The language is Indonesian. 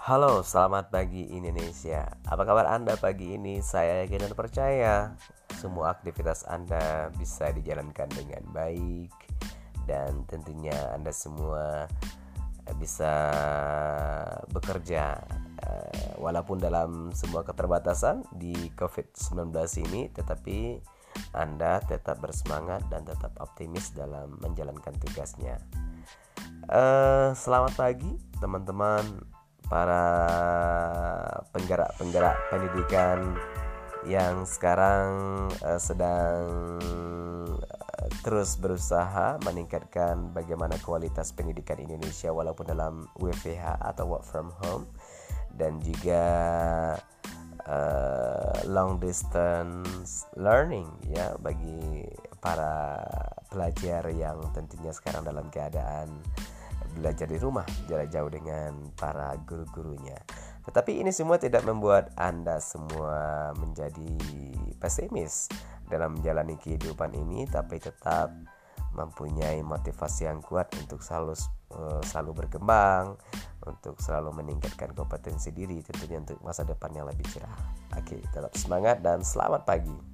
Halo, selamat pagi Indonesia. Apa kabar Anda pagi ini? Saya yakin dan percaya semua aktivitas Anda bisa dijalankan dengan baik dan tentunya Anda semua bisa bekerja eh, walaupun dalam semua keterbatasan di COVID-19 ini tetapi Anda tetap bersemangat dan tetap optimis dalam menjalankan tugasnya. Uh, selamat pagi teman-teman para penggerak-penggerak pendidikan yang sekarang uh, sedang uh, terus berusaha meningkatkan bagaimana kualitas pendidikan Indonesia walaupun dalam WFH atau work from home dan juga uh, long distance learning ya bagi para pelajar yang tentunya sekarang dalam keadaan belajar di rumah jarak jauh dengan para guru-gurunya. Tetapi ini semua tidak membuat Anda semua menjadi pesimis dalam menjalani kehidupan ini, tapi tetap mempunyai motivasi yang kuat untuk selalu uh, selalu berkembang, untuk selalu meningkatkan kompetensi diri tentunya untuk masa depan yang lebih cerah. Oke, tetap semangat dan selamat pagi.